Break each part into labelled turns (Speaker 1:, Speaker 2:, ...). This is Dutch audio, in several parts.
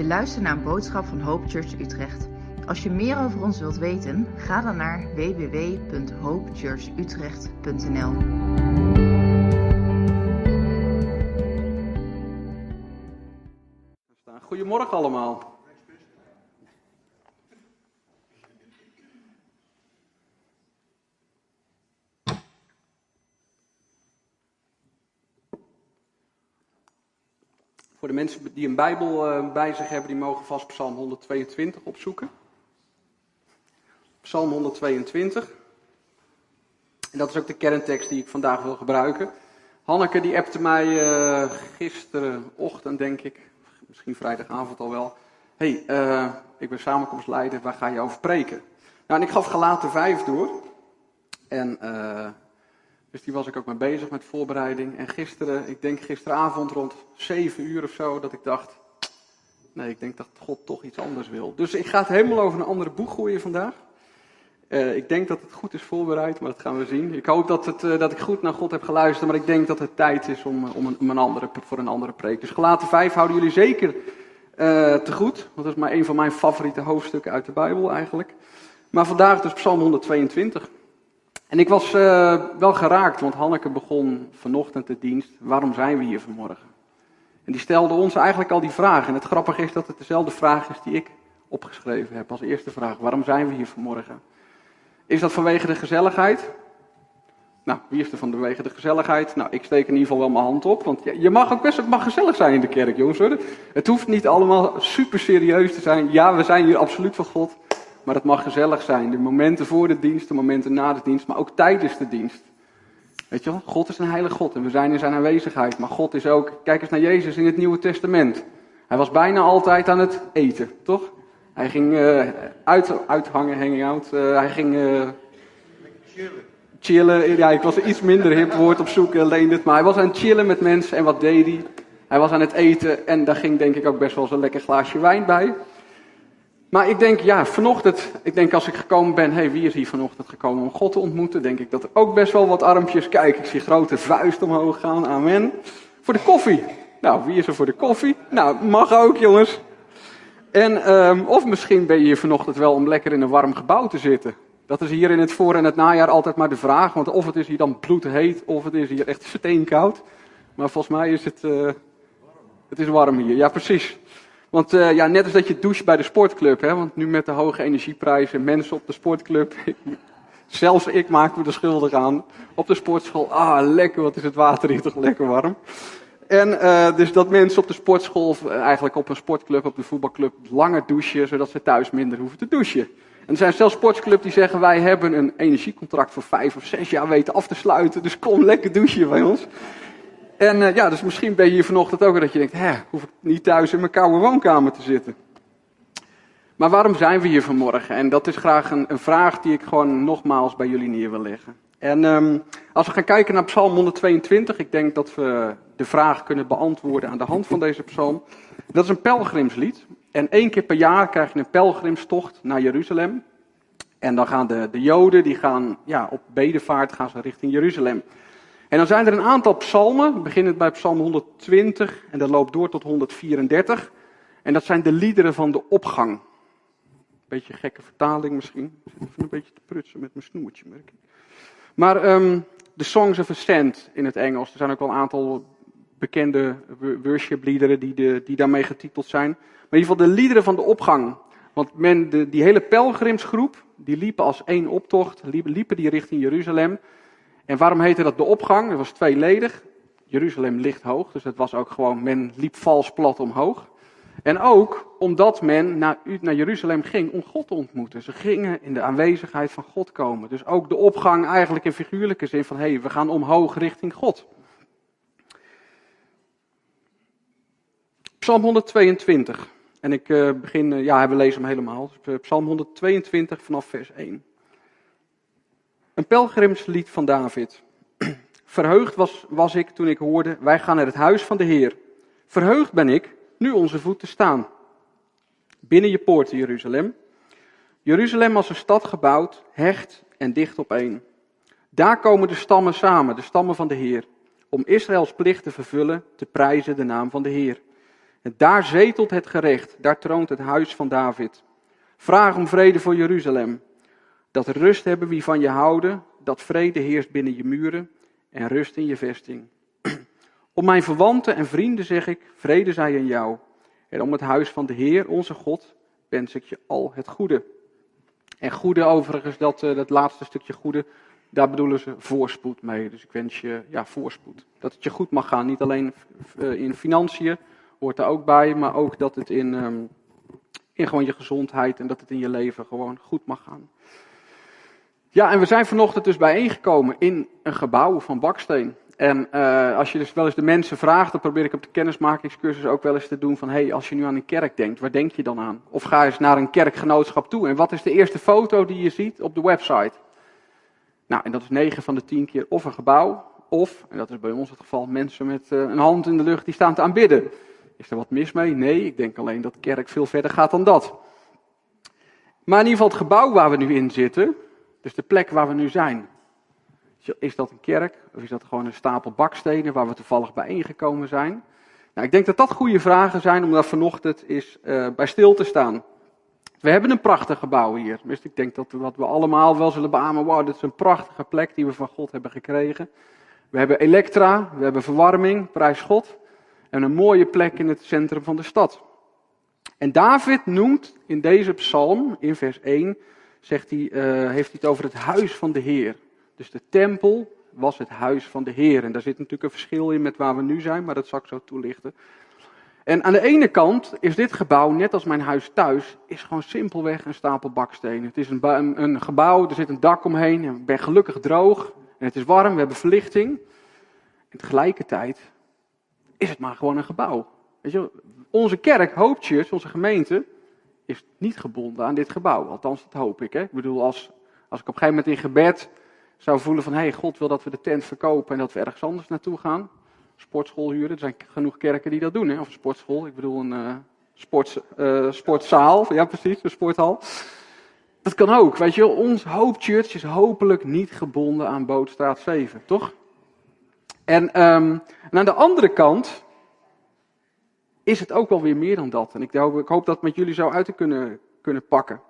Speaker 1: Je luistert naar een boodschap van Hope Church Utrecht. Als je meer over ons wilt weten, ga dan naar www.hopechurchutrecht.nl.
Speaker 2: Goedemorgen allemaal. De mensen die een Bijbel eh, bij zich hebben, die mogen vast Psalm 122 opzoeken. Psalm 122. En dat is ook de kerntekst die ik vandaag wil gebruiken. Hanneke die appte mij uh, gisterenochtend, denk ik, misschien vrijdagavond al wel. hey, uh, ik ben samenkomstleider, waar ga je over preken? Nou, en ik gaf gelaten 5 door. En dus die was ik ook mee bezig met voorbereiding. En gisteren, ik denk gisteravond rond 7 uur of zo, dat ik dacht, nee, ik denk dat God toch iets anders wil. Dus ik ga het helemaal over een andere boeg gooien vandaag. Uh, ik denk dat het goed is voorbereid, maar dat gaan we zien. Ik hoop dat, het, uh, dat ik goed naar God heb geluisterd, maar ik denk dat het tijd is om, om, een, om een andere, voor een andere preek. Dus gelaten 5 houden jullie zeker uh, te goed, want dat is maar een van mijn favoriete hoofdstukken uit de Bijbel eigenlijk. Maar vandaag dus Psalm 122. En ik was wel geraakt, want Hanneke begon vanochtend de dienst. Waarom zijn we hier vanmorgen? En die stelde ons eigenlijk al die vraag. En het grappige is dat het dezelfde vraag is die ik opgeschreven heb als eerste vraag. Waarom zijn we hier vanmorgen? Is dat vanwege de gezelligheid? Nou, wie is er van vanwege de gezelligheid? Nou, ik steek in ieder geval wel mijn hand op. Want je mag ook best, het mag gezellig zijn in de kerk, jongens. Hoor. Het hoeft niet allemaal super serieus te zijn. Ja, we zijn hier absoluut van God. Maar het mag gezellig zijn. De momenten voor de dienst, de momenten na de dienst, maar ook tijdens de dienst. Weet je wel, God is een heilige God en we zijn in zijn aanwezigheid. Maar God is ook, kijk eens naar Jezus in het Nieuwe Testament. Hij was bijna altijd aan het eten, toch? Hij ging uh, uit, uithangen, hanging out. Uh, hij ging uh, chillen. chillen. Ja, ik was een iets minder hip woord op zoek, alleen het. Maar hij was aan het chillen met mensen en wat deed hij? Hij was aan het eten en daar ging denk ik ook best wel eens een lekker glaasje wijn bij. Maar ik denk, ja, vanochtend, ik denk als ik gekomen ben, hé, hey, wie is hier vanochtend gekomen om God te ontmoeten? Denk ik dat er ook best wel wat armpjes, kijk, ik zie grote vuist omhoog gaan, amen. Voor de koffie. Nou, wie is er voor de koffie? Nou, mag ook, jongens. En, um, of misschien ben je hier vanochtend wel om lekker in een warm gebouw te zitten. Dat is hier in het voor- en het najaar altijd maar de vraag. Want of het is hier dan bloedheet, of het is hier echt steenkoud. Maar volgens mij is het, uh, het is warm hier. Ja, precies. Want uh, ja, net als dat je doucht bij de sportclub. Hè, want nu met de hoge energieprijzen, mensen op de sportclub. zelfs ik maak me er schuldig aan. Op de sportschool, ah lekker, wat is het water hier toch lekker warm. En uh, dus dat mensen op de sportschool, of eigenlijk op een sportclub, op de voetbalclub, langer douchen, zodat ze thuis minder hoeven te douchen. En er zijn zelfs sportclubs die zeggen, wij hebben een energiecontract voor vijf of zes jaar weten af te sluiten, dus kom lekker douchen bij ons. En uh, ja, dus misschien ben je hier vanochtend ook dat je denkt, hè, hoef ik niet thuis in mijn koude woonkamer te zitten. Maar waarom zijn we hier vanmorgen? En dat is graag een, een vraag die ik gewoon nogmaals bij jullie neer wil leggen. En um, als we gaan kijken naar Psalm 122, ik denk dat we de vraag kunnen beantwoorden aan de hand van deze psalm. Dat is een pelgrimslied. En één keer per jaar krijg je een pelgrimstocht naar Jeruzalem. En dan gaan de, de Joden, die gaan ja, op bedevaart gaan ze richting Jeruzalem. En dan zijn er een aantal psalmen, beginnend bij psalm 120 en dat loopt door tot 134. En dat zijn de liederen van de opgang. Beetje gekke vertaling misschien. Ik zit even een beetje te prutsen met mijn snoertje, merk ik. Maar um, de Songs of Ascent in het Engels. Er zijn ook wel een aantal bekende worship-liederen die, de, die daarmee getiteld zijn. Maar in ieder geval de liederen van de opgang. Want men, de, die hele pelgrimsgroep, die liepen als één optocht, liepen die richting Jeruzalem. En waarom heette dat de opgang? Dat was tweeledig. Jeruzalem ligt hoog, dus het was ook gewoon, men liep vals plat omhoog. En ook omdat men naar, naar Jeruzalem ging om God te ontmoeten. Ze gingen in de aanwezigheid van God komen. Dus ook de opgang eigenlijk in figuurlijke zin van, hé, hey, we gaan omhoog richting God. Psalm 122. En ik uh, begin, uh, ja, we lezen hem helemaal. Psalm 122 vanaf vers 1. Een pelgrimslied van David. Verheugd was, was ik toen ik hoorde, wij gaan naar het huis van de Heer. Verheugd ben ik, nu onze voeten staan. Binnen je poorten, Jeruzalem. Jeruzalem als een stad gebouwd, hecht en dicht opeen. Daar komen de stammen samen, de stammen van de Heer, om Israëls plicht te vervullen, te prijzen de naam van de Heer. En daar zetelt het gerecht, daar troont het huis van David. Vraag om vrede voor Jeruzalem. Dat rust hebben wie van je houden, dat vrede heerst binnen je muren en rust in je vesting. Om mijn verwanten en vrienden zeg ik, vrede zij in jou. En om het huis van de Heer, onze God, wens ik je al het goede. En goede overigens, dat, uh, dat laatste stukje goede, daar bedoelen ze voorspoed mee. Dus ik wens je ja, voorspoed. Dat het je goed mag gaan. Niet alleen uh, in financiën, hoort er ook bij, maar ook dat het in, um, in gewoon je gezondheid en dat het in je leven gewoon goed mag gaan. Ja, en we zijn vanochtend dus bijeengekomen in een gebouw van baksteen. En uh, als je dus wel eens de mensen vraagt, dan probeer ik op de kennismakingscursus ook wel eens te doen van, hé, hey, als je nu aan een kerk denkt, waar denk je dan aan? Of ga eens naar een kerkgenootschap toe en wat is de eerste foto die je ziet op de website? Nou, en dat is 9 van de 10 keer of een gebouw, of, en dat is bij ons het geval, mensen met uh, een hand in de lucht die staan te aanbidden. Is er wat mis mee? Nee, ik denk alleen dat kerk veel verder gaat dan dat. Maar in ieder geval het gebouw waar we nu in zitten, dus de plek waar we nu zijn. Is dat een kerk of is dat gewoon een stapel bakstenen waar we toevallig bijeengekomen zijn? Nou, ik denk dat dat goede vragen zijn om daar vanochtend eens uh, bij stil te staan. We hebben een prachtig gebouw hier. Dus ik denk dat we, dat we allemaal wel zullen beamen, wow, dit is een prachtige plek die we van God hebben gekregen. We hebben elektra, we hebben verwarming, prijs God. En een mooie plek in het centrum van de stad. En David noemt in deze psalm, in vers 1, zegt hij, uh, heeft hij het over het huis van de Heer. Dus de tempel was het huis van de Heer. En daar zit natuurlijk een verschil in met waar we nu zijn, maar dat zal ik zo toelichten. En aan de ene kant is dit gebouw, net als mijn huis thuis, is gewoon simpelweg een stapel bakstenen. Het is een, een, een gebouw, er zit een dak omheen, en ik ben gelukkig droog, en het is warm, we hebben verlichting. En tegelijkertijd is het maar gewoon een gebouw. Weet je, onze kerk, Hope Church, onze gemeente, is niet gebonden aan dit gebouw. Althans, dat hoop ik. Hè? Ik bedoel, als, als ik op een gegeven moment in gebed zou voelen van, hé, hey, God wil dat we de tent verkopen en dat we ergens anders naartoe gaan. Sportschool huren, er zijn genoeg kerken die dat doen, hè? of een sportschool, ik bedoel een uh, sports, uh, sportzaal, ja precies, een sporthal. Dat kan ook, weet je, ons Hope Church is hopelijk niet gebonden aan Bootstraat 7, toch? En, um, en aan de andere kant is het ook wel weer meer dan dat. En ik hoop, ik hoop dat met jullie zo uit te kunnen, kunnen pakken.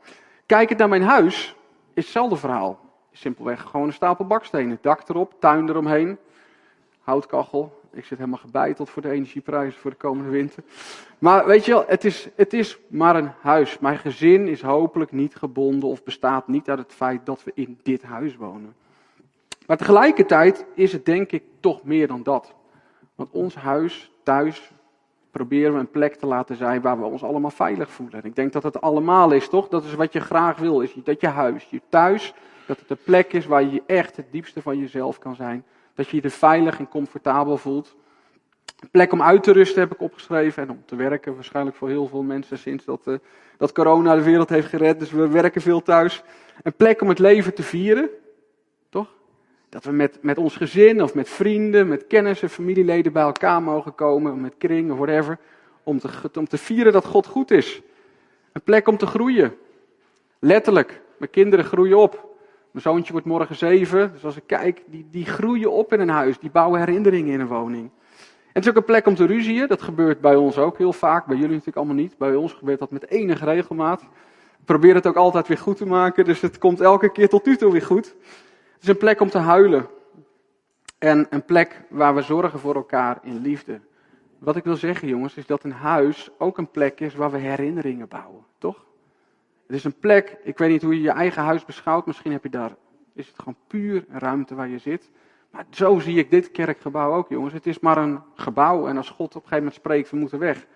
Speaker 2: Kijkend naar mijn huis, is hetzelfde verhaal. Simpelweg gewoon een stapel bakstenen. Dak erop, tuin eromheen. Houtkachel. Ik zit helemaal gebeiteld voor de energieprijzen voor de komende winter. Maar weet je wel, het is, het is maar een huis. Mijn gezin is hopelijk niet gebonden of bestaat niet uit het feit dat we in dit huis wonen. Maar tegelijkertijd is het denk ik toch meer dan dat. Want ons huis, thuis, proberen we een plek te laten zijn waar we ons allemaal veilig voelen. Ik denk dat het allemaal is, toch? Dat is wat je graag wil, is dat je huis, je thuis, dat het een plek is waar je echt het diepste van jezelf kan zijn. Dat je je er veilig en comfortabel voelt. Een plek om uit te rusten heb ik opgeschreven en om te werken. Waarschijnlijk voor heel veel mensen sinds dat, uh, dat corona de wereld heeft gered. Dus we werken veel thuis. Een plek om het leven te vieren. Dat we met, met ons gezin of met vrienden, met kennissen, familieleden bij elkaar mogen komen. Met kring of whatever. Om te, om te vieren dat God goed is. Een plek om te groeien. Letterlijk. Mijn kinderen groeien op. Mijn zoontje wordt morgen zeven, dus als ik kijk, die, die groeien op in een huis, die bouwen herinneringen in een woning. En het is ook een plek om te ruzien, dat gebeurt bij ons ook heel vaak, bij jullie natuurlijk allemaal niet. Bij ons gebeurt dat met enige regelmaat. Ik probeer het ook altijd weer goed te maken, dus het komt elke keer tot nu toe weer goed. Het is een plek om te huilen. En een plek waar we zorgen voor elkaar in liefde. Wat ik wil zeggen, jongens, is dat een huis ook een plek is waar we herinneringen bouwen, toch? Het is een plek, ik weet niet hoe je je eigen huis beschouwt, misschien heb je daar, is het gewoon puur ruimte waar je zit. Maar zo zie ik dit kerkgebouw ook, jongens. Het is maar een gebouw en als God op een gegeven moment spreekt, we moeten weg.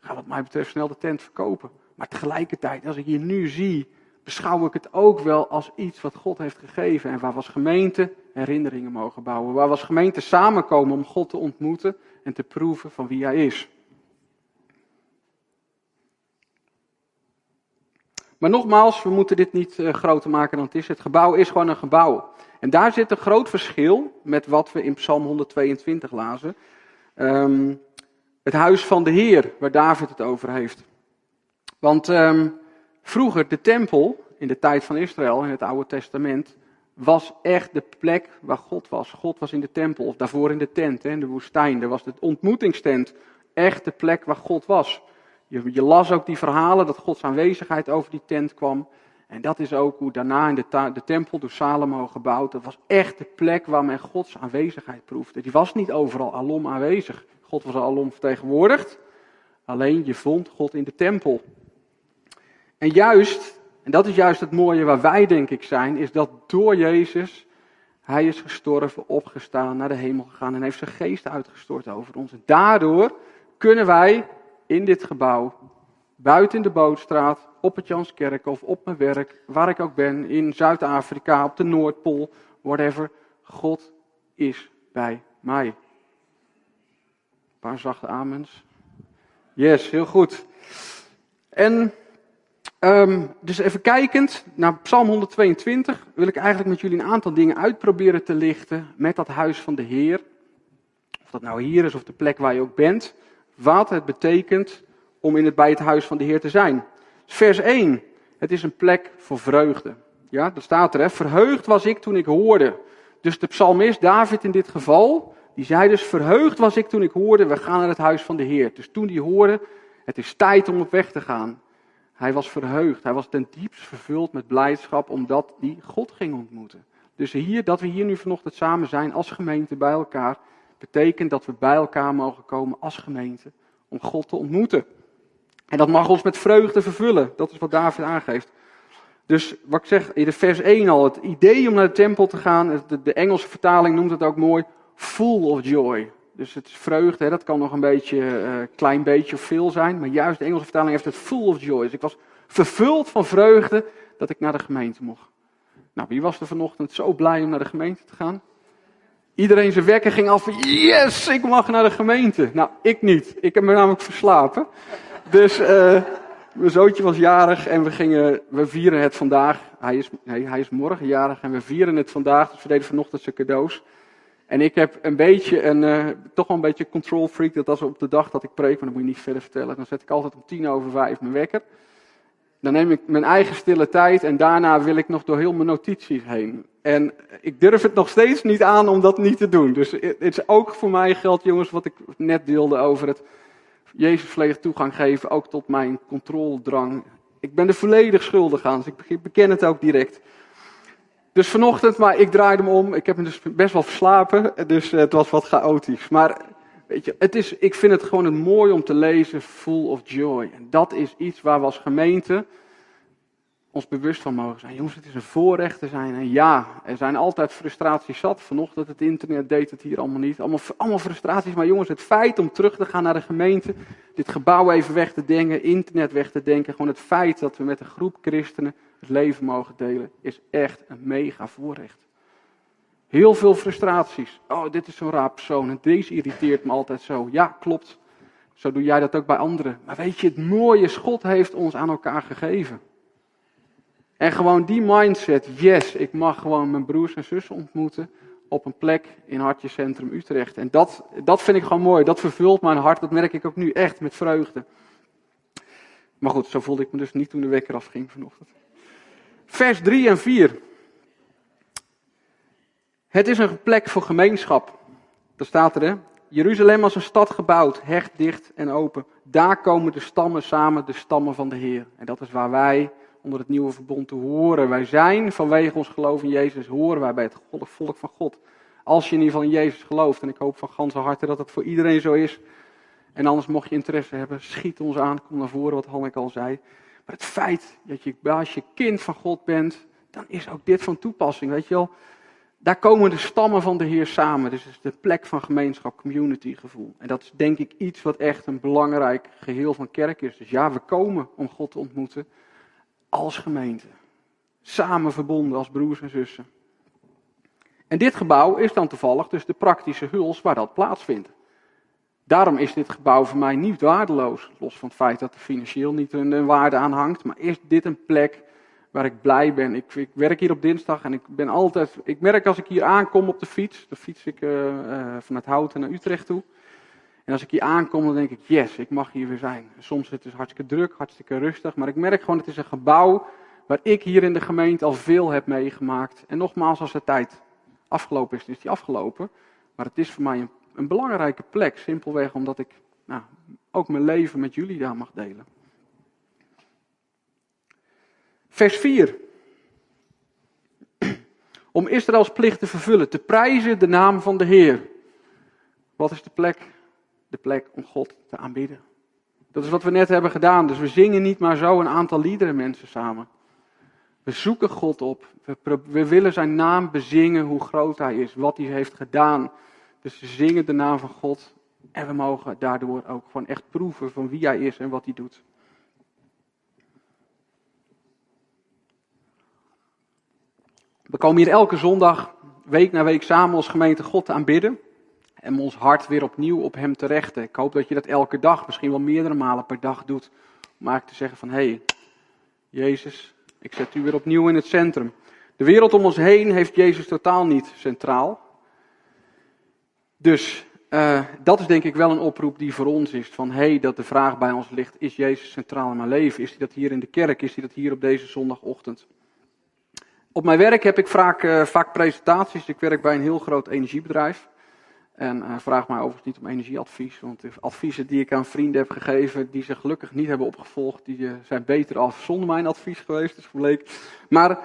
Speaker 2: Ga wat mij betreft snel de tent verkopen. Maar tegelijkertijd, als ik je nu zie, beschouw ik het ook wel als iets wat God heeft gegeven. En waar we als gemeente herinneringen mogen bouwen. Waar we als gemeente samenkomen om God te ontmoeten en te proeven van wie Hij is. Maar nogmaals, we moeten dit niet uh, groter maken dan het is. Het gebouw is gewoon een gebouw. En daar zit een groot verschil met wat we in Psalm 122 lazen. Um, het huis van de Heer, waar David het over heeft. Want um, vroeger, de tempel, in de tijd van Israël, in het Oude Testament, was echt de plek waar God was. God was in de tempel, of daarvoor in de tent, in de woestijn. Er was de ontmoetingstent. echt de plek waar God was. Je, je las ook die verhalen dat Gods aanwezigheid over die tent kwam. En dat is ook hoe daarna in de, de tempel door Salomo gebouwd. Dat was echt de plek waar men Gods aanwezigheid proefde. Die was niet overal alom aanwezig. God was alom vertegenwoordigd. Alleen je vond God in de tempel. En juist, en dat is juist het mooie waar wij denk ik zijn, is dat door Jezus, hij is gestorven, opgestaan, naar de hemel gegaan en heeft zijn geest uitgestort over ons. En daardoor kunnen wij in dit gebouw, buiten de bootstraat, op het Janskerkhof, op mijn werk, waar ik ook ben, in Zuid-Afrika, op de Noordpool, whatever. God is bij mij. Een paar zachte amens. Yes, heel goed. En um, dus even kijkend naar Psalm 122 wil ik eigenlijk met jullie een aantal dingen uitproberen te lichten met dat huis van de Heer. Of dat nou hier is of de plek waar je ook bent. Wat het betekent om in het, bij het huis van de Heer te zijn. Vers 1. Het is een plek voor vreugde. Ja, dat staat er. Verheugd was ik toen ik hoorde. Dus de psalmist David in dit geval, die zei dus: Verheugd was ik toen ik hoorde, we gaan naar het huis van de Heer. Dus toen die hoorde, het is tijd om op weg te gaan. Hij was verheugd. Hij was ten diepst vervuld met blijdschap omdat hij God ging ontmoeten. Dus hier, dat we hier nu vanochtend samen zijn als gemeente bij elkaar, betekent dat we bij elkaar mogen komen als gemeente om God te ontmoeten. En dat mag ons met vreugde vervullen. Dat is wat David aangeeft. Dus wat ik zeg in de vers 1 al, het idee om naar de tempel te gaan, de Engelse vertaling noemt het ook mooi, full of joy. Dus het is vreugde, hè, dat kan nog een beetje, uh, klein beetje of veel zijn, maar juist de Engelse vertaling heeft het full of joy. Dus ik was vervuld van vreugde dat ik naar de gemeente mocht. Nou, wie was er vanochtend zo blij om naar de gemeente te gaan? Iedereen zijn wekker ging af, yes, ik mag naar de gemeente. Nou, ik niet. Ik heb me namelijk verslapen. Dus uh, mijn zoontje was jarig en we, gingen, we vieren het vandaag. Hij is, nee, hij is morgen jarig en we vieren het vandaag. Dus we deden vanochtend zijn cadeaus. En ik heb een beetje een, uh, toch wel een beetje control freak. Dat als op de dag dat ik preek, maar dat moet je niet verder vertellen. Dan zet ik altijd om tien over vijf mijn wekker. Dan neem ik mijn eigen stille tijd en daarna wil ik nog door heel mijn notities heen. En ik durf het nog steeds niet aan om dat niet te doen. Dus het is ook voor mij geld, jongens, wat ik net deelde over het Jezus volledig toegang geven, ook tot mijn controledrang. Ik ben er volledig schuldig aan, dus ik beken het ook direct. Dus vanochtend, maar ik draaide hem om. Ik heb hem dus best wel verslapen, dus het was wat chaotisch. Maar weet je, het is, ik vind het gewoon het mooi om te lezen, full of joy. En dat is iets waar we als gemeente ons bewust van mogen zijn. Jongens, het is een voorrecht te zijn. En ja, er zijn altijd frustraties zat. Vanochtend het internet deed het hier allemaal niet. Allemaal, allemaal frustraties. Maar jongens, het feit om terug te gaan naar de gemeente, dit gebouw even weg te denken, internet weg te denken. Gewoon het feit dat we met een groep christenen het leven mogen delen, is echt een mega voorrecht. Heel veel frustraties. Oh, dit is zo'n raar persoon en deze irriteert me altijd zo. Ja, klopt. Zo doe jij dat ook bij anderen. Maar weet je, het mooie God heeft ons aan elkaar gegeven. En gewoon die mindset, yes, ik mag gewoon mijn broers en zussen ontmoeten op een plek in Hartje Centrum Utrecht. En dat, dat vind ik gewoon mooi, dat vervult mijn hart, dat merk ik ook nu echt met vreugde. Maar goed, zo voelde ik me dus niet toen de wekker afging vanochtend. Vers 3 en 4. Het is een plek voor gemeenschap. Dat staat er? Jeruzalem als een stad gebouwd, hecht, dicht en open. Daar komen de stammen samen, de stammen van de Heer. En dat is waar wij onder het nieuwe verbond te horen. Wij zijn vanwege ons geloof in Jezus, horen wij bij het volk van God. Als je in ieder geval in Jezus gelooft, en ik hoop van ganse harte dat het voor iedereen zo is. En anders mocht je interesse hebben, schiet ons aan, kom naar voren, wat Hanneke al zei. Maar het feit dat je, als je kind van God bent, dan is ook dit van toepassing, weet je wel. Daar komen de stammen van de Heer samen. Dus het is de plek van gemeenschap, community gevoel. En dat is denk ik iets wat echt een belangrijk geheel van kerk is. Dus ja, we komen om God te ontmoeten als gemeente. Samen verbonden als broers en zussen. En dit gebouw is dan toevallig dus de praktische huls waar dat plaatsvindt. Daarom is dit gebouw voor mij niet waardeloos. Los van het feit dat er financieel niet een, waarde aan hangt. Maar is dit een plek waar ik blij ben. Ik, ik, werk hier op dinsdag en ik ben altijd. Ik merk als ik hier aankom op de fiets. Dan fiets ik uh, vanuit Houten naar Utrecht toe. En als ik hier aankom, dan denk ik, yes, ik mag hier weer zijn. Soms is het hartstikke druk, hartstikke rustig, maar ik merk gewoon, het is een gebouw waar ik hier in de gemeente al veel heb meegemaakt. En nogmaals, als de tijd afgelopen is, is die afgelopen. Maar het is voor mij een, een belangrijke plek, simpelweg omdat ik nou, ook mijn leven met jullie daar mag delen. Vers 4. Om Israëls plicht te vervullen, te prijzen de naam van de Heer. Wat is de plek? De plek om God te aanbidden. Dat is wat we net hebben gedaan. Dus we zingen niet maar zo een aantal liederen mensen samen. We zoeken God op. We, we, willen zijn naam bezingen, hoe groot hij is, wat hij heeft gedaan. Dus we zingen de naam van God. En we mogen daardoor ook gewoon echt proeven van wie hij is en wat hij doet. We komen hier elke zondag, week na week samen als gemeente God te aanbidden. En ons hart weer opnieuw op Hem te rechten. Ik hoop dat je dat elke dag, misschien wel meerdere malen per dag doet. Om eigenlijk te zeggen van, hé, hey, Jezus, ik zet u weer opnieuw in het centrum. De wereld om ons heen heeft Jezus totaal niet centraal. Dus uh, dat is denk ik wel een oproep die voor ons is. Van hé, hey, dat de vraag bij ons ligt, is Jezus centraal in mijn leven? Is hij dat hier in de kerk? Is hij dat hier op deze zondagochtend? Op mijn werk heb ik vaak, uh, vaak presentaties. Ik werk bij een heel groot energiebedrijf. En uh, vraag mij overigens niet om energieadvies, want de adviezen die ik aan vrienden heb gegeven, die ze gelukkig niet hebben opgevolgd, die uh, zijn beter af zonder mijn advies geweest, is gebleken. Maar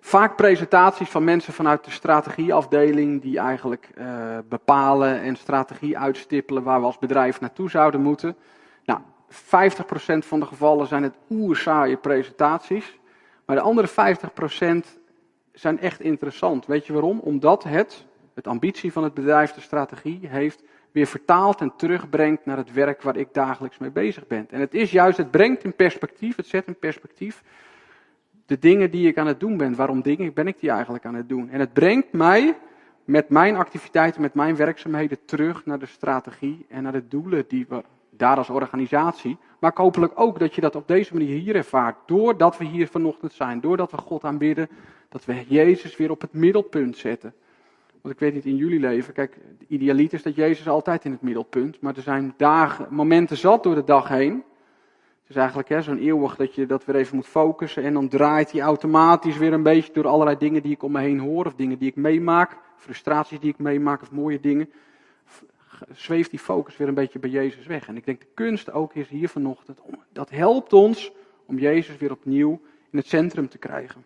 Speaker 2: vaak presentaties van mensen vanuit de strategieafdeling, die eigenlijk uh, bepalen en strategie uitstippelen waar we als bedrijf naartoe zouden moeten. Nou, 50% van de gevallen zijn het oerzaaie presentaties, maar de andere 50% zijn echt interessant. Weet je waarom? Omdat het het ambitie van het bedrijf, de strategie heeft, weer vertaalt en terugbrengt naar het werk waar ik dagelijks mee bezig ben. En het is juist, het brengt in perspectief, het zet in perspectief de dingen die ik aan het doen ben. Waarom dingen ben ik die eigenlijk aan het doen? En het brengt mij met mijn activiteiten, met mijn werkzaamheden terug naar de strategie en naar de doelen die we daar als organisatie, maar hopelijk ook dat je dat op deze manier hier ervaart. Doordat we hier vanochtend zijn, doordat we God aanbidden, dat we Jezus weer op het middelpunt zetten. Want ik weet niet in jullie leven, kijk, de idealiet is dat Jezus altijd in het middelpunt, maar er zijn dagen, momenten zat door de dag heen. Het is eigenlijk zo'n eeuwig dat je dat weer even moet focussen en dan draait hij automatisch weer een beetje door allerlei dingen die ik om me heen hoor of dingen die ik meemaak, frustraties die ik meemaak of mooie dingen. Zweeft die focus weer een beetje bij Jezus weg. En ik denk de kunst ook is hier vanochtend, dat helpt ons om Jezus weer opnieuw in het centrum te krijgen.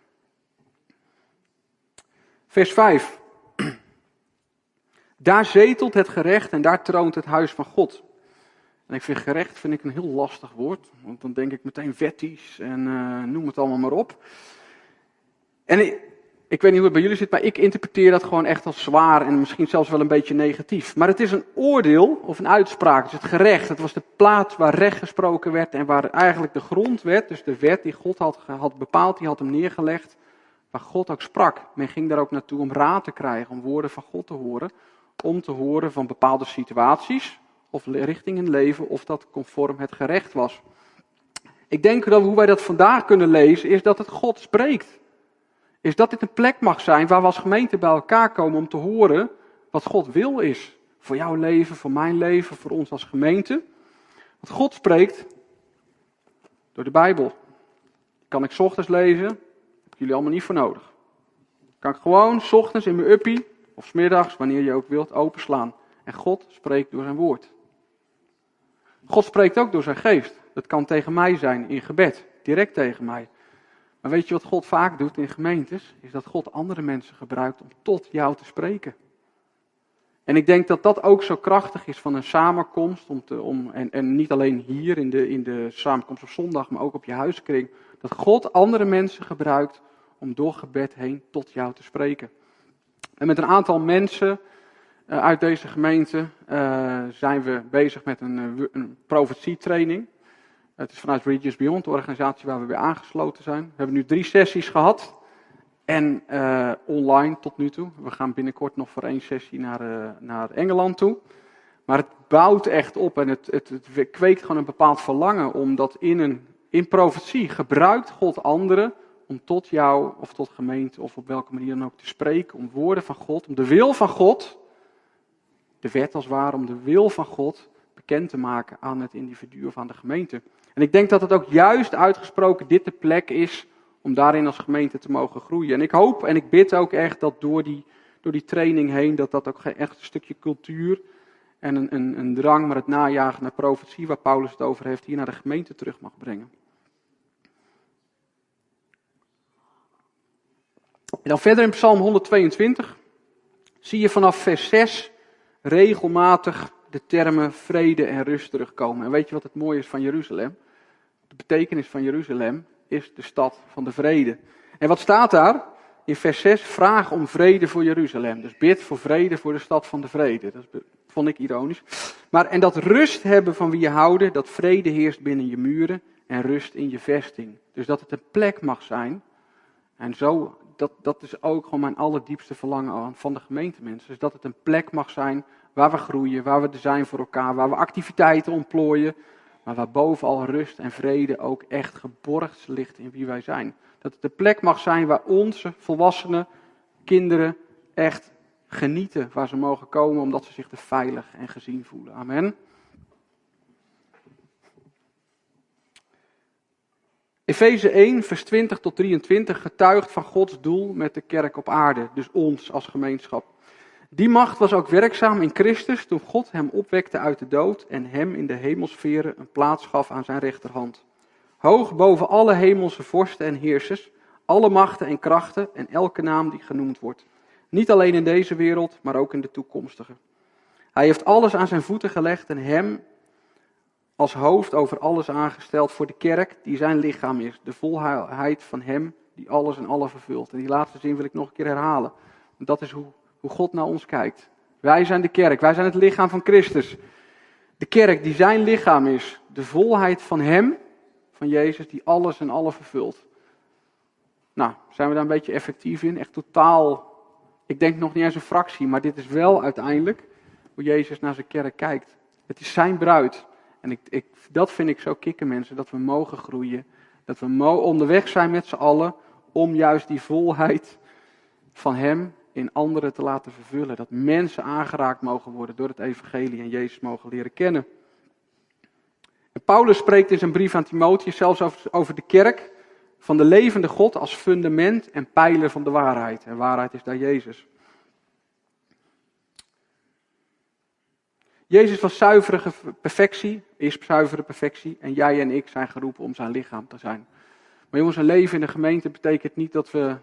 Speaker 2: Vers 5. Daar zetelt het gerecht en daar troont het huis van God. En ik vind gerecht vind ik een heel lastig woord, want dan denk ik meteen wetties en uh, noem het allemaal maar op. En ik, ik, weet niet hoe het bij jullie zit, maar ik interpreteer dat gewoon echt als zwaar en misschien zelfs wel een beetje negatief. Maar het is een oordeel of een uitspraak, is het gerecht. Het was de plaats waar recht gesproken werd en waar eigenlijk de grondwet, dus de wet die God had, had bepaald, die had hem neergelegd, waar God ook sprak. Men ging daar ook naartoe om raad te krijgen, om woorden van God te horen om te horen van bepaalde situaties of richting in leven of dat conform het gerecht was. Ik denk dat hoe wij dat vandaag kunnen lezen is dat het God spreekt. Is dat dit een plek mag zijn waar we als gemeente bij elkaar komen om te horen wat God wil is. Voor jouw leven, voor mijn leven, voor ons als gemeente. Want God spreekt door de Bijbel. Kan ik ochtends lezen, heb jullie allemaal niet voor nodig. Kan ik gewoon ochtends in mijn uppie of smiddags, wanneer je ook wilt, openslaan. En God spreekt door zijn woord. God spreekt ook door zijn geest. Dat kan tegen mij zijn in gebed, direct tegen mij. Maar weet je wat God vaak doet in gemeentes? Is dat God andere mensen gebruikt om tot jou te spreken. En ik denk dat dat ook zo krachtig is van een samenkomst. Om te, om, en, en niet alleen hier in de, in de samenkomst op zondag, maar ook op je huiskring. Dat God andere mensen gebruikt om door gebed heen tot jou te spreken. En met een aantal mensen uh, uit deze gemeente uh, zijn we bezig met een, uh, een profetietraining. Het is vanuit Regions Beyond, de organisatie waar we bij aangesloten zijn. We hebben nu drie sessies gehad. En online tot nu toe. We gaan binnenkort nog voor één sessie naar, naar Engeland toe. Maar het bouwt echt op en het, het, het kweekt gewoon een bepaald verlangen. Omdat in, een, in profetie gebruikt God anderen om tot jou of tot gemeente of op welke manier dan ook te spreken, om woorden van God, om de wil van God, de wet als ware, om de wil van God bekend te maken aan het individu of aan de gemeente. En ik denk dat het ook juist uitgesproken dit de plek is om daarin als gemeente te mogen groeien. En ik hoop en ik bid ook echt dat door die, door die training heen, dat dat ook echt een stukje cultuur en een, een, een drang, maar het najagen naar profetie, waar Paulus het over heeft, hier naar de gemeente terug mag brengen. En dan verder in Psalm 122 zie je vanaf vers 6 regelmatig de termen vrede en rust terugkomen. En weet je wat het mooie is van Jeruzalem? De betekenis van Jeruzalem is de stad van de vrede. En wat staat daar? In vers 6, vraag om vrede voor Jeruzalem. Dus bid voor vrede voor de stad van de vrede. Dat vond ik ironisch. Maar, en dat rust hebben van wie je houden, dat vrede heerst binnen je muren en rust in je vesting. Dus dat het een plek mag zijn. En zo, dat, dat is ook gewoon mijn allerdiepste verlangen van de gemeentemensen. Dus dat het een plek mag zijn waar we groeien, waar we er zijn voor elkaar, waar we activiteiten ontplooien. Maar waar bovenal rust en vrede ook echt geborgd ligt in wie wij zijn. Dat het de plek mag zijn waar onze volwassenen, kinderen echt genieten. Waar ze mogen komen omdat ze zich er veilig en gezien voelen. Amen. Efeze 1, vers 20 tot 23 getuigt van Gods doel met de kerk op aarde. Dus ons als gemeenschap. Die macht was ook werkzaam in Christus toen God hem opwekte uit de dood en hem in de hemelsferen een plaats gaf aan zijn rechterhand. Hoog boven alle hemelse vorsten en heersers, alle machten en krachten en elke naam die genoemd wordt. Niet alleen in deze wereld, maar ook in de toekomstige. Hij heeft alles aan zijn voeten gelegd en hem als hoofd over alles aangesteld voor de kerk die zijn lichaam is. De volheid van hem die alles en alle vervult. En die laatste zin wil ik nog een keer herhalen. Want dat is hoe, hoe God naar ons kijkt. Wij zijn de kerk, wij zijn het lichaam van Christus. De kerk die zijn lichaam is. De volheid van hem, van Jezus, die alles en alle vervult. Nou, zijn we daar een beetje effectief in? Echt totaal, ik denk nog niet eens een fractie, maar dit is wel uiteindelijk hoe Jezus naar zijn kerk kijkt. Het is zijn bruid. En ik, ik, dat vind ik zo kicken mensen, dat we mogen groeien. Dat we onderweg zijn met z'n allen om juist die volheid van hem in anderen te laten vervullen. Dat mensen aangeraakt mogen worden door het evangelie en Jezus mogen leren kennen. En Paulus spreekt in zijn brief aan Timotheus zelfs over, over de kerk van de levende God als fundament en pijler van de waarheid. En waarheid is daar Jezus. Jezus was zuivere perfectie, is zuivere perfectie. En jij en ik zijn geroepen om zijn lichaam te zijn. Maar jongens, een leven in de gemeente betekent niet dat we.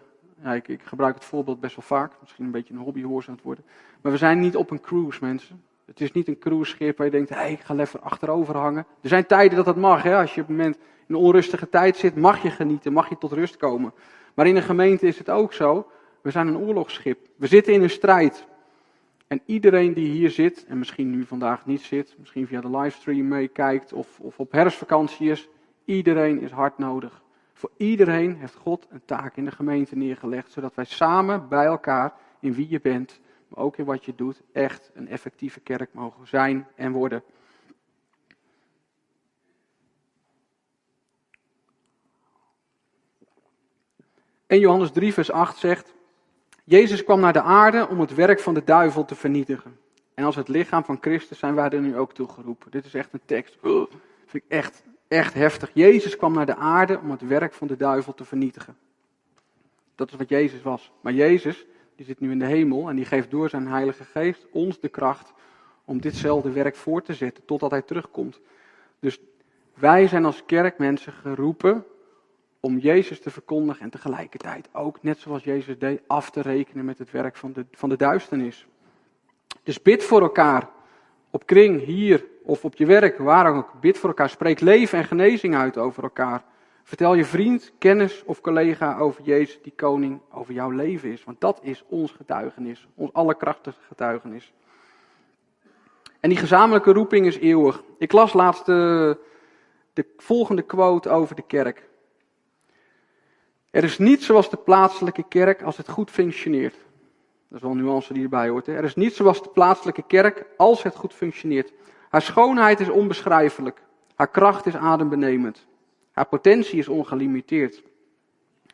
Speaker 2: Ja, ik, ik gebruik het voorbeeld best wel vaak. Misschien een beetje een het worden. Maar we zijn niet op een cruise, mensen. Het is niet een cruiseschip waar je denkt, hey, ik ga even achterover hangen. Er zijn tijden dat dat mag. Hè? Als je op een moment in een onrustige tijd zit, mag je genieten, mag je tot rust komen. Maar in een gemeente is het ook zo. We zijn een oorlogsschip. We zitten in een strijd. En iedereen die hier zit, en misschien nu vandaag niet zit, misschien via de livestream meekijkt of, of op herfstvakantie is, iedereen is hard nodig. Voor iedereen heeft God een taak in de gemeente neergelegd, zodat wij samen bij elkaar, in wie je bent, maar ook in wat je doet, echt een effectieve kerk mogen zijn en worden. En Johannes 3, vers 8 zegt: Jezus kwam naar de aarde om het werk van de duivel te vernietigen. En als het lichaam van Christus zijn wij er nu ook toe geroepen. Dit is echt een tekst. Dat vind ik echt, echt heftig. Jezus kwam naar de aarde om het werk van de duivel te vernietigen. Dat is wat Jezus was. Maar Jezus, die zit nu in de hemel en die geeft door zijn Heilige Geest ons de kracht om ditzelfde werk voor te zetten totdat hij terugkomt. Dus wij zijn als kerkmensen geroepen om Jezus te verkondigen en tegelijkertijd ook, net zoals Jezus deed, af te rekenen met het werk van de, van de duisternis. Dus bid voor elkaar, op kring, hier of op je werk, waar ook. Bid voor elkaar, spreek leven en genezing uit over elkaar. Vertel je vriend, kennis of collega over Jezus die koning over jouw leven is. Want dat is ons getuigenis, ons allerkrachtige getuigenis. En die gezamenlijke roeping is eeuwig. Ik las laatst de, de volgende quote over de kerk. Er is niet zoals de plaatselijke kerk als het goed functioneert. Dat is wel een nuance die erbij hoort. Hè? Er is niet zoals de plaatselijke kerk als het goed functioneert. Haar schoonheid is onbeschrijfelijk. Haar kracht is adembenemend. Haar potentie is ongelimiteerd.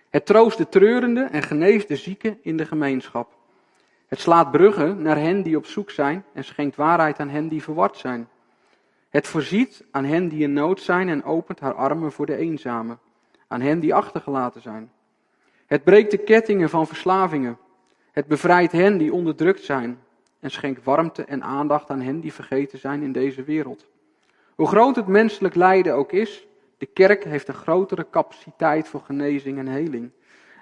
Speaker 2: Het troost de treurende en geneest de zieken in de gemeenschap. Het slaat bruggen naar hen die op zoek zijn en schenkt waarheid aan hen die verward zijn. Het voorziet aan hen die in nood zijn en opent haar armen voor de eenzamen aan hen die achtergelaten zijn. Het breekt de kettingen van verslavingen. Het bevrijdt hen die onderdrukt zijn. en schenk warmte en aandacht aan hen die vergeten zijn in deze wereld. Hoe groot het menselijk lijden ook is, de kerk heeft een grotere capaciteit voor genezing en heling.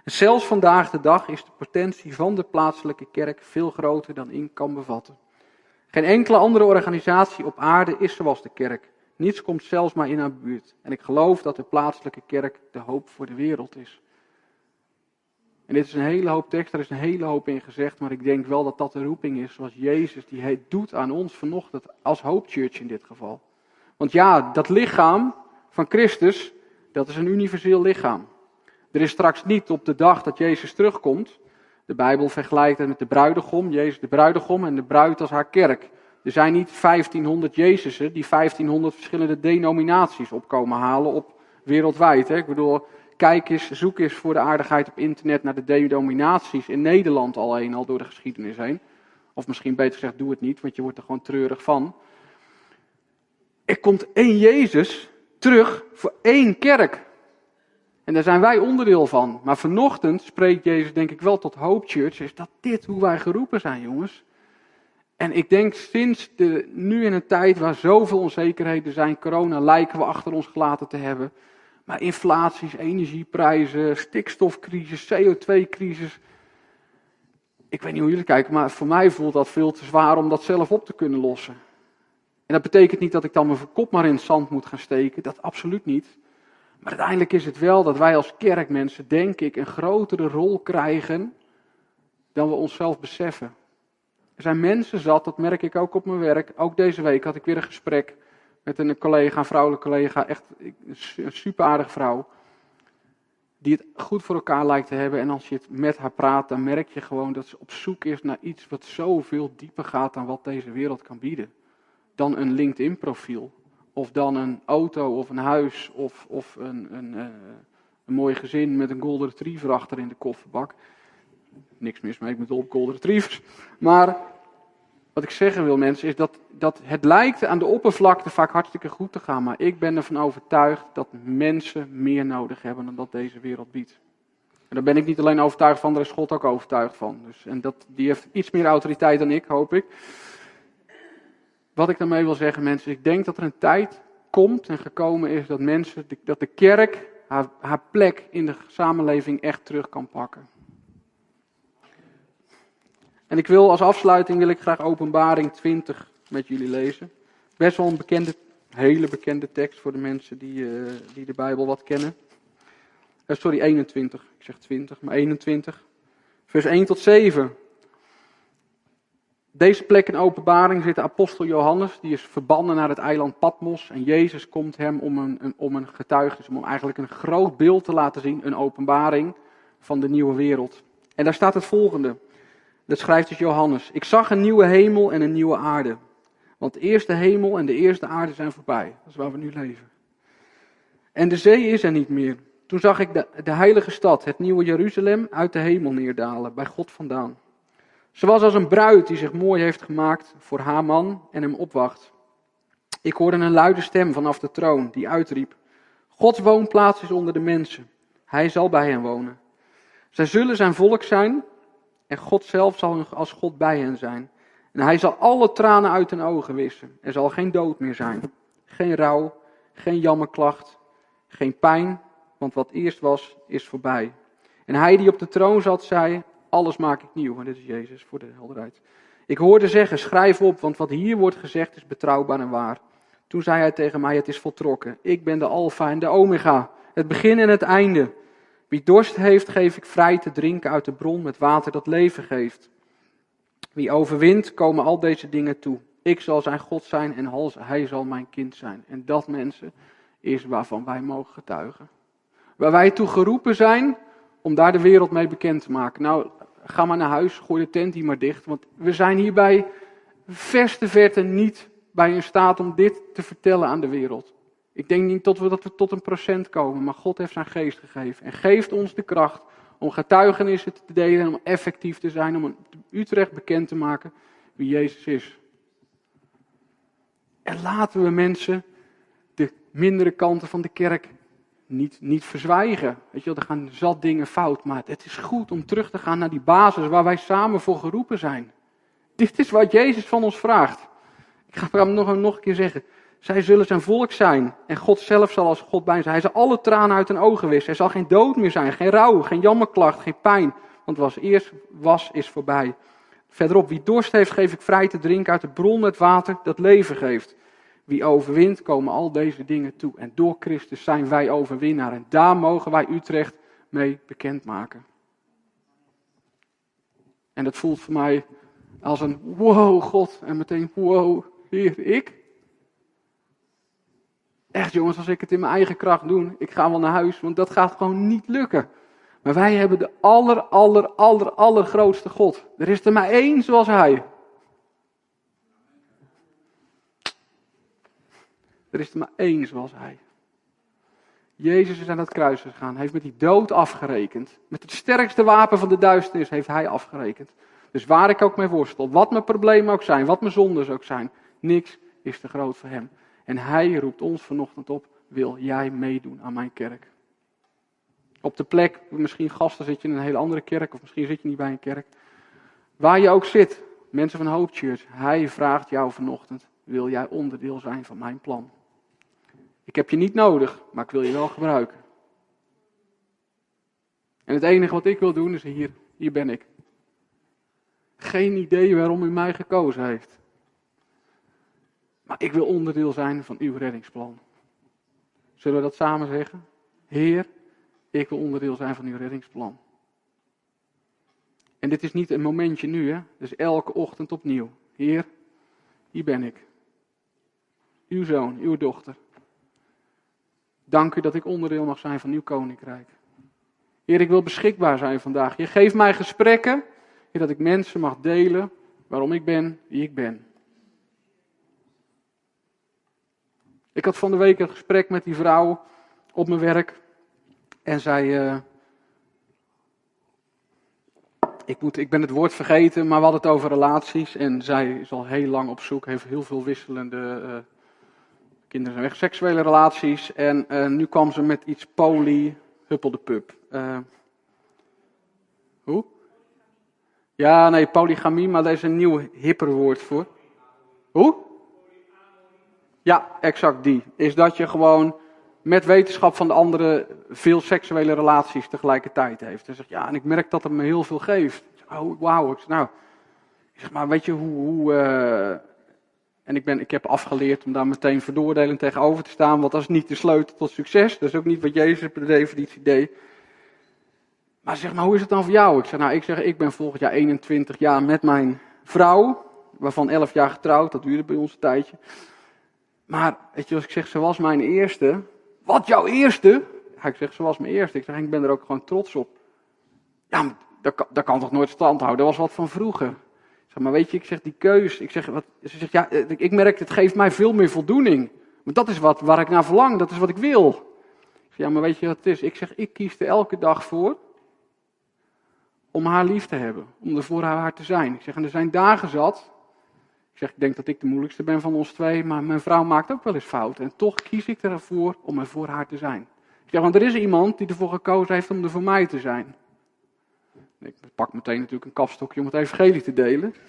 Speaker 2: En zelfs vandaag de dag is de potentie van de plaatselijke kerk veel groter dan in kan bevatten. Geen enkele andere organisatie op aarde is zoals de kerk. Niets komt zelfs maar in haar buurt. En ik geloof dat de plaatselijke kerk de hoop voor de wereld is. En dit is een hele hoop tekst, daar is een hele hoop in gezegd, maar ik denk wel dat dat de roeping is zoals Jezus die doet aan ons vanochtend, als Hope Church in dit geval. Want ja, dat lichaam van Christus, dat is een universeel lichaam. Er is straks niet op de dag dat Jezus terugkomt, de Bijbel vergelijkt het met de bruidegom, Jezus de bruidegom en de bruid als haar kerk. Er zijn niet 1500 Jezusen die 1500 verschillende denominaties opkomen halen op wereldwijd. Hè? Ik bedoel, kijk eens, zoek eens voor de aardigheid op internet naar de denominaties in Nederland alleen al door de geschiedenis heen. Of misschien beter gezegd, doe het niet, want je wordt er gewoon treurig van. Er komt één Jezus terug voor één kerk. En daar zijn wij onderdeel van. Maar vanochtend spreekt Jezus denk ik wel tot Hope Church. Is dat dit hoe wij geroepen zijn, jongens? En ik denk sinds de, nu in een tijd waar zoveel onzekerheden zijn, corona lijken we achter ons gelaten te hebben. Maar inflaties, energieprijzen, stikstofcrisis, CO2-crisis. Ik weet niet hoe jullie kijken, maar voor mij voelt dat veel te zwaar om dat zelf op te kunnen lossen. En dat betekent niet dat ik dan mijn kop maar in het zand moet gaan steken, dat absoluut niet. Maar uiteindelijk is het wel dat wij als kerkmensen, denk ik, een grotere rol krijgen dan we onszelf beseffen. Er zijn mensen zat, dat merk ik ook op mijn werk. Ook deze week had ik weer een gesprek met een collega, een vrouwelijke collega, echt een super aardige vrouw. Die het goed voor elkaar lijkt te hebben. En als je het met haar praat, dan merk je gewoon dat ze op zoek is naar iets wat zoveel dieper gaat dan wat deze wereld kan bieden. Dan een LinkedIn-profiel. Of dan een auto of een huis of, of een, een, eh, een mooi gezin met een golden retriever achter in de kofferbak. Niks mis mee met golden retrievers. Maar wat ik zeggen wil mensen is dat, dat het lijkt aan de oppervlakte vaak hartstikke goed te gaan. Maar ik ben ervan overtuigd dat mensen meer nodig hebben dan dat deze wereld biedt. En daar ben ik niet alleen overtuigd van, daar is God ook overtuigd van. Dus, en dat, die heeft iets meer autoriteit dan ik, hoop ik. Wat ik daarmee wil zeggen, mensen, ik denk dat er een tijd komt en gekomen is dat mensen, dat de kerk haar plek in de samenleving echt terug kan pakken. En ik wil als afsluiting wil ik graag Openbaring 20 met jullie lezen. Best wel een bekende, hele bekende tekst voor de mensen die, uh, die de Bijbel wat kennen. Uh, sorry, 21. Ik zeg 20, maar 21. Vers 1 tot 7. Deze plek in openbaring zit de apostel Johannes, die is verbannen naar het eiland Patmos. En Jezus komt hem om een, een, om een getuigenis, om eigenlijk een groot beeld te laten zien, een openbaring van de nieuwe wereld. En daar staat het volgende. Dat schrijft dus Johannes. Ik zag een nieuwe hemel en een nieuwe aarde. Want de eerste hemel en de eerste aarde zijn voorbij. Dat is waar we nu leven. En de zee is er niet meer. Toen zag ik de, heilige stad, het nieuwe Jeruzalem, uit de hemel neerdalen, bij God vandaan. Ze was als een bruid die zich mooi heeft gemaakt voor haar man en hem opwacht. Ik hoorde een luide stem vanaf de troon die uitriep: Gods woonplaats is onder de mensen. Hij zal bij hen wonen. Zij zullen zijn volk zijn en God zelf zal als God bij hen zijn. En hij zal alle tranen uit hun ogen wissen. Er zal geen dood meer zijn. Geen rouw, geen jammerklacht, geen pijn, want wat eerst was, is voorbij. En hij die op de troon zat, zei: Alles maak ik nieuw. En dit is Jezus voor de helderheid. Ik hoorde zeggen: Schrijf op, want wat hier wordt gezegd is betrouwbaar en waar. Toen zei hij tegen mij: Het is voltrokken. Ik ben de Alpha en de Omega, het begin en het einde. Wie dorst heeft, geef ik vrij te drinken uit de bron met water dat leven geeft. Wie overwint, komen al deze dingen toe. Ik zal zijn God zijn en hij zal mijn kind zijn. En dat, mensen, is waarvan wij mogen getuigen. Waar wij toe geroepen zijn om daar de wereld mee bekend te maken. Nou, ga maar naar huis, gooi de tent hier maar dicht. Want we zijn hierbij verste verte niet bij in staat om dit te vertellen aan de wereld. Ik denk niet dat we, dat we tot een procent komen, maar God heeft zijn geest gegeven. En geeft ons de kracht om getuigenissen te delen en om effectief te zijn, om Utrecht bekend te maken wie Jezus is. En laten we mensen de mindere kanten van de kerk niet, niet verzwijgen. Weet je wel, er gaan zat dingen fout, maar het is goed om terug te gaan naar die basis waar wij samen voor geroepen zijn. Dit is wat Jezus van ons vraagt. Ik ga het nog, nog een keer zeggen. Zij zullen zijn volk zijn. En God zelf zal als God bij zijn. Hij zal alle tranen uit hun ogen wissen. Er zal geen dood meer zijn. Geen rouw, geen jammerklacht, geen pijn. Want wat eerst was, is voorbij. Verderop, wie dorst heeft, geef ik vrij te drinken uit de bron met water dat leven geeft. Wie overwint, komen al deze dingen toe. En door Christus zijn wij overwinnaar. En daar mogen wij Utrecht mee bekendmaken. En dat voelt voor mij als een wow, God. En meteen wow, Heer, ik? Echt jongens, als ik het in mijn eigen kracht doe, ik ga wel naar huis, want dat gaat gewoon niet lukken. Maar wij hebben de aller, aller, aller, allergrootste God. Er is er maar één zoals Hij. Er is er maar één zoals Hij. Jezus is aan het kruis gegaan, heeft met die dood afgerekend. Met het sterkste wapen van de duisternis heeft Hij afgerekend. Dus waar ik ook mee worstel, wat mijn problemen ook zijn, wat mijn zondes ook zijn, niks is te groot voor Hem. En Hij roept ons vanochtend op, wil jij meedoen aan mijn kerk? Op de plek, misschien gasten zit je in een hele andere kerk, of misschien zit je niet bij een kerk. Waar je ook zit, mensen van Hope Church, Hij vraagt jou vanochtend, wil jij onderdeel zijn van mijn plan? Ik heb je niet nodig, maar ik wil je wel gebruiken. En het enige wat ik wil doen is hier, hier ben ik. Geen idee waarom u mij gekozen heeft. Maar ik wil onderdeel zijn van uw reddingsplan. Zullen we dat samen zeggen? Heer, ik wil onderdeel zijn van uw reddingsplan. En dit is niet een momentje nu, hè? Dus elke ochtend opnieuw. Heer, hier ben ik. Uw zoon, uw dochter. Dank u dat ik onderdeel mag zijn van uw koninkrijk. Heer, ik wil beschikbaar zijn vandaag. Je geeft mij gesprekken, Heer, dat ik mensen mag delen waarom ik ben wie ik ben. Ik had van de week een gesprek met die vrouw op mijn werk. En zij. Uh, ik, moet, ik ben het woord vergeten, maar we hadden het over relaties. En zij is al heel lang op zoek, heeft heel veel wisselende. Uh, kinderen zijn weg, seksuele relaties. En uh, nu kwam ze met iets poly, huppelde pup. hoe? Ja, nee, polygamie, maar daar is een nieuw hipper woord voor. Hoe? Ja, exact die. Is dat je gewoon met wetenschap van de anderen veel seksuele relaties tegelijkertijd heeft. En zegt, ja, en ik merk dat het me heel veel geeft. Oh, wauw. Ik zeg, nou, maar weet je hoe... hoe uh... En ik, ben, ik heb afgeleerd om daar meteen veroordelend tegenover te staan, want dat is niet de sleutel tot succes. Dat is ook niet wat Jezus per definitie deed. Maar zeg maar, hoe is het dan voor jou? Ik zeg, nou, ik zeg, ik ben volgend jaar 21 jaar met mijn vrouw, waarvan 11 jaar getrouwd, dat duurde bij ons een tijdje. Maar, weet je, als ik zeg, ze was mijn eerste. Wat, jouw eerste? Ja, ik zeg, ze was mijn eerste. Ik zeg, ik ben er ook gewoon trots op. Ja, dat, kan, dat kan toch nooit stand houden? Dat was wat van vroeger. Zeg, maar weet je, ik zeg, die keus. Ik zeg, wat, ze zegt, ja, ik merk, het geeft mij veel meer voldoening. Want dat is wat, waar ik naar verlang, dat is wat ik wil. Ik zeg, ja, maar weet je wat het is? Ik zeg, ik kies er elke dag voor om haar lief te hebben. Om er voor haar te zijn. Ik zeg, en er zijn dagen zat zeg, ik denk dat ik de moeilijkste ben van ons twee, maar mijn vrouw maakt ook wel eens fouten. En toch kies ik ervoor om er voor haar te zijn. Ik zeg, want er is iemand die ervoor gekozen heeft om er voor mij te zijn. Ik pak meteen natuurlijk een kapstokje om het evangelie te delen.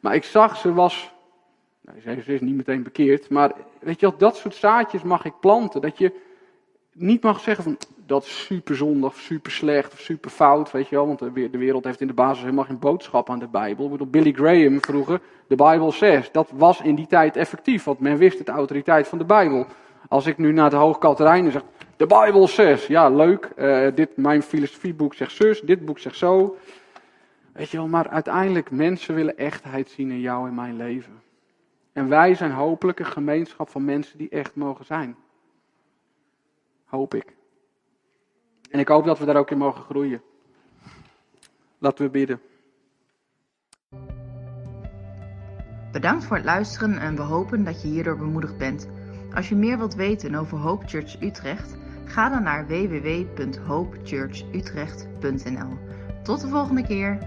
Speaker 2: Maar ik zag, ze was, nou, ze is niet meteen bekeerd, maar weet je wel, dat soort zaadjes mag ik planten. Dat je niet mag zeggen van, dat is super zondig, super slecht of super fout, weet je wel. Want de wereld heeft in de basis helemaal geen boodschap aan de Bijbel. Ik bedoel, Billy Graham vroeger, de Bijbel 6. Dat was in die tijd effectief, want men wist de autoriteit van de Bijbel. Als ik nu naar de Hoogkaterijnen zeg, de Bijbel 6. Ja, leuk. Uh, dit, mijn filosofieboek zegt zus, dit boek zegt zo. Weet je wel, maar uiteindelijk, mensen willen echtheid zien in jou en mijn leven. En wij zijn hopelijk een gemeenschap van mensen die echt mogen zijn. Hoop ik. En ik hoop dat we daar ook in mogen groeien. Laten we bidden.
Speaker 1: Bedankt voor het luisteren en we hopen dat je hierdoor bemoedigd bent. Als je meer wilt weten over Hope Church Utrecht, ga dan naar www.hopechurchutrecht.nl. Tot de volgende keer.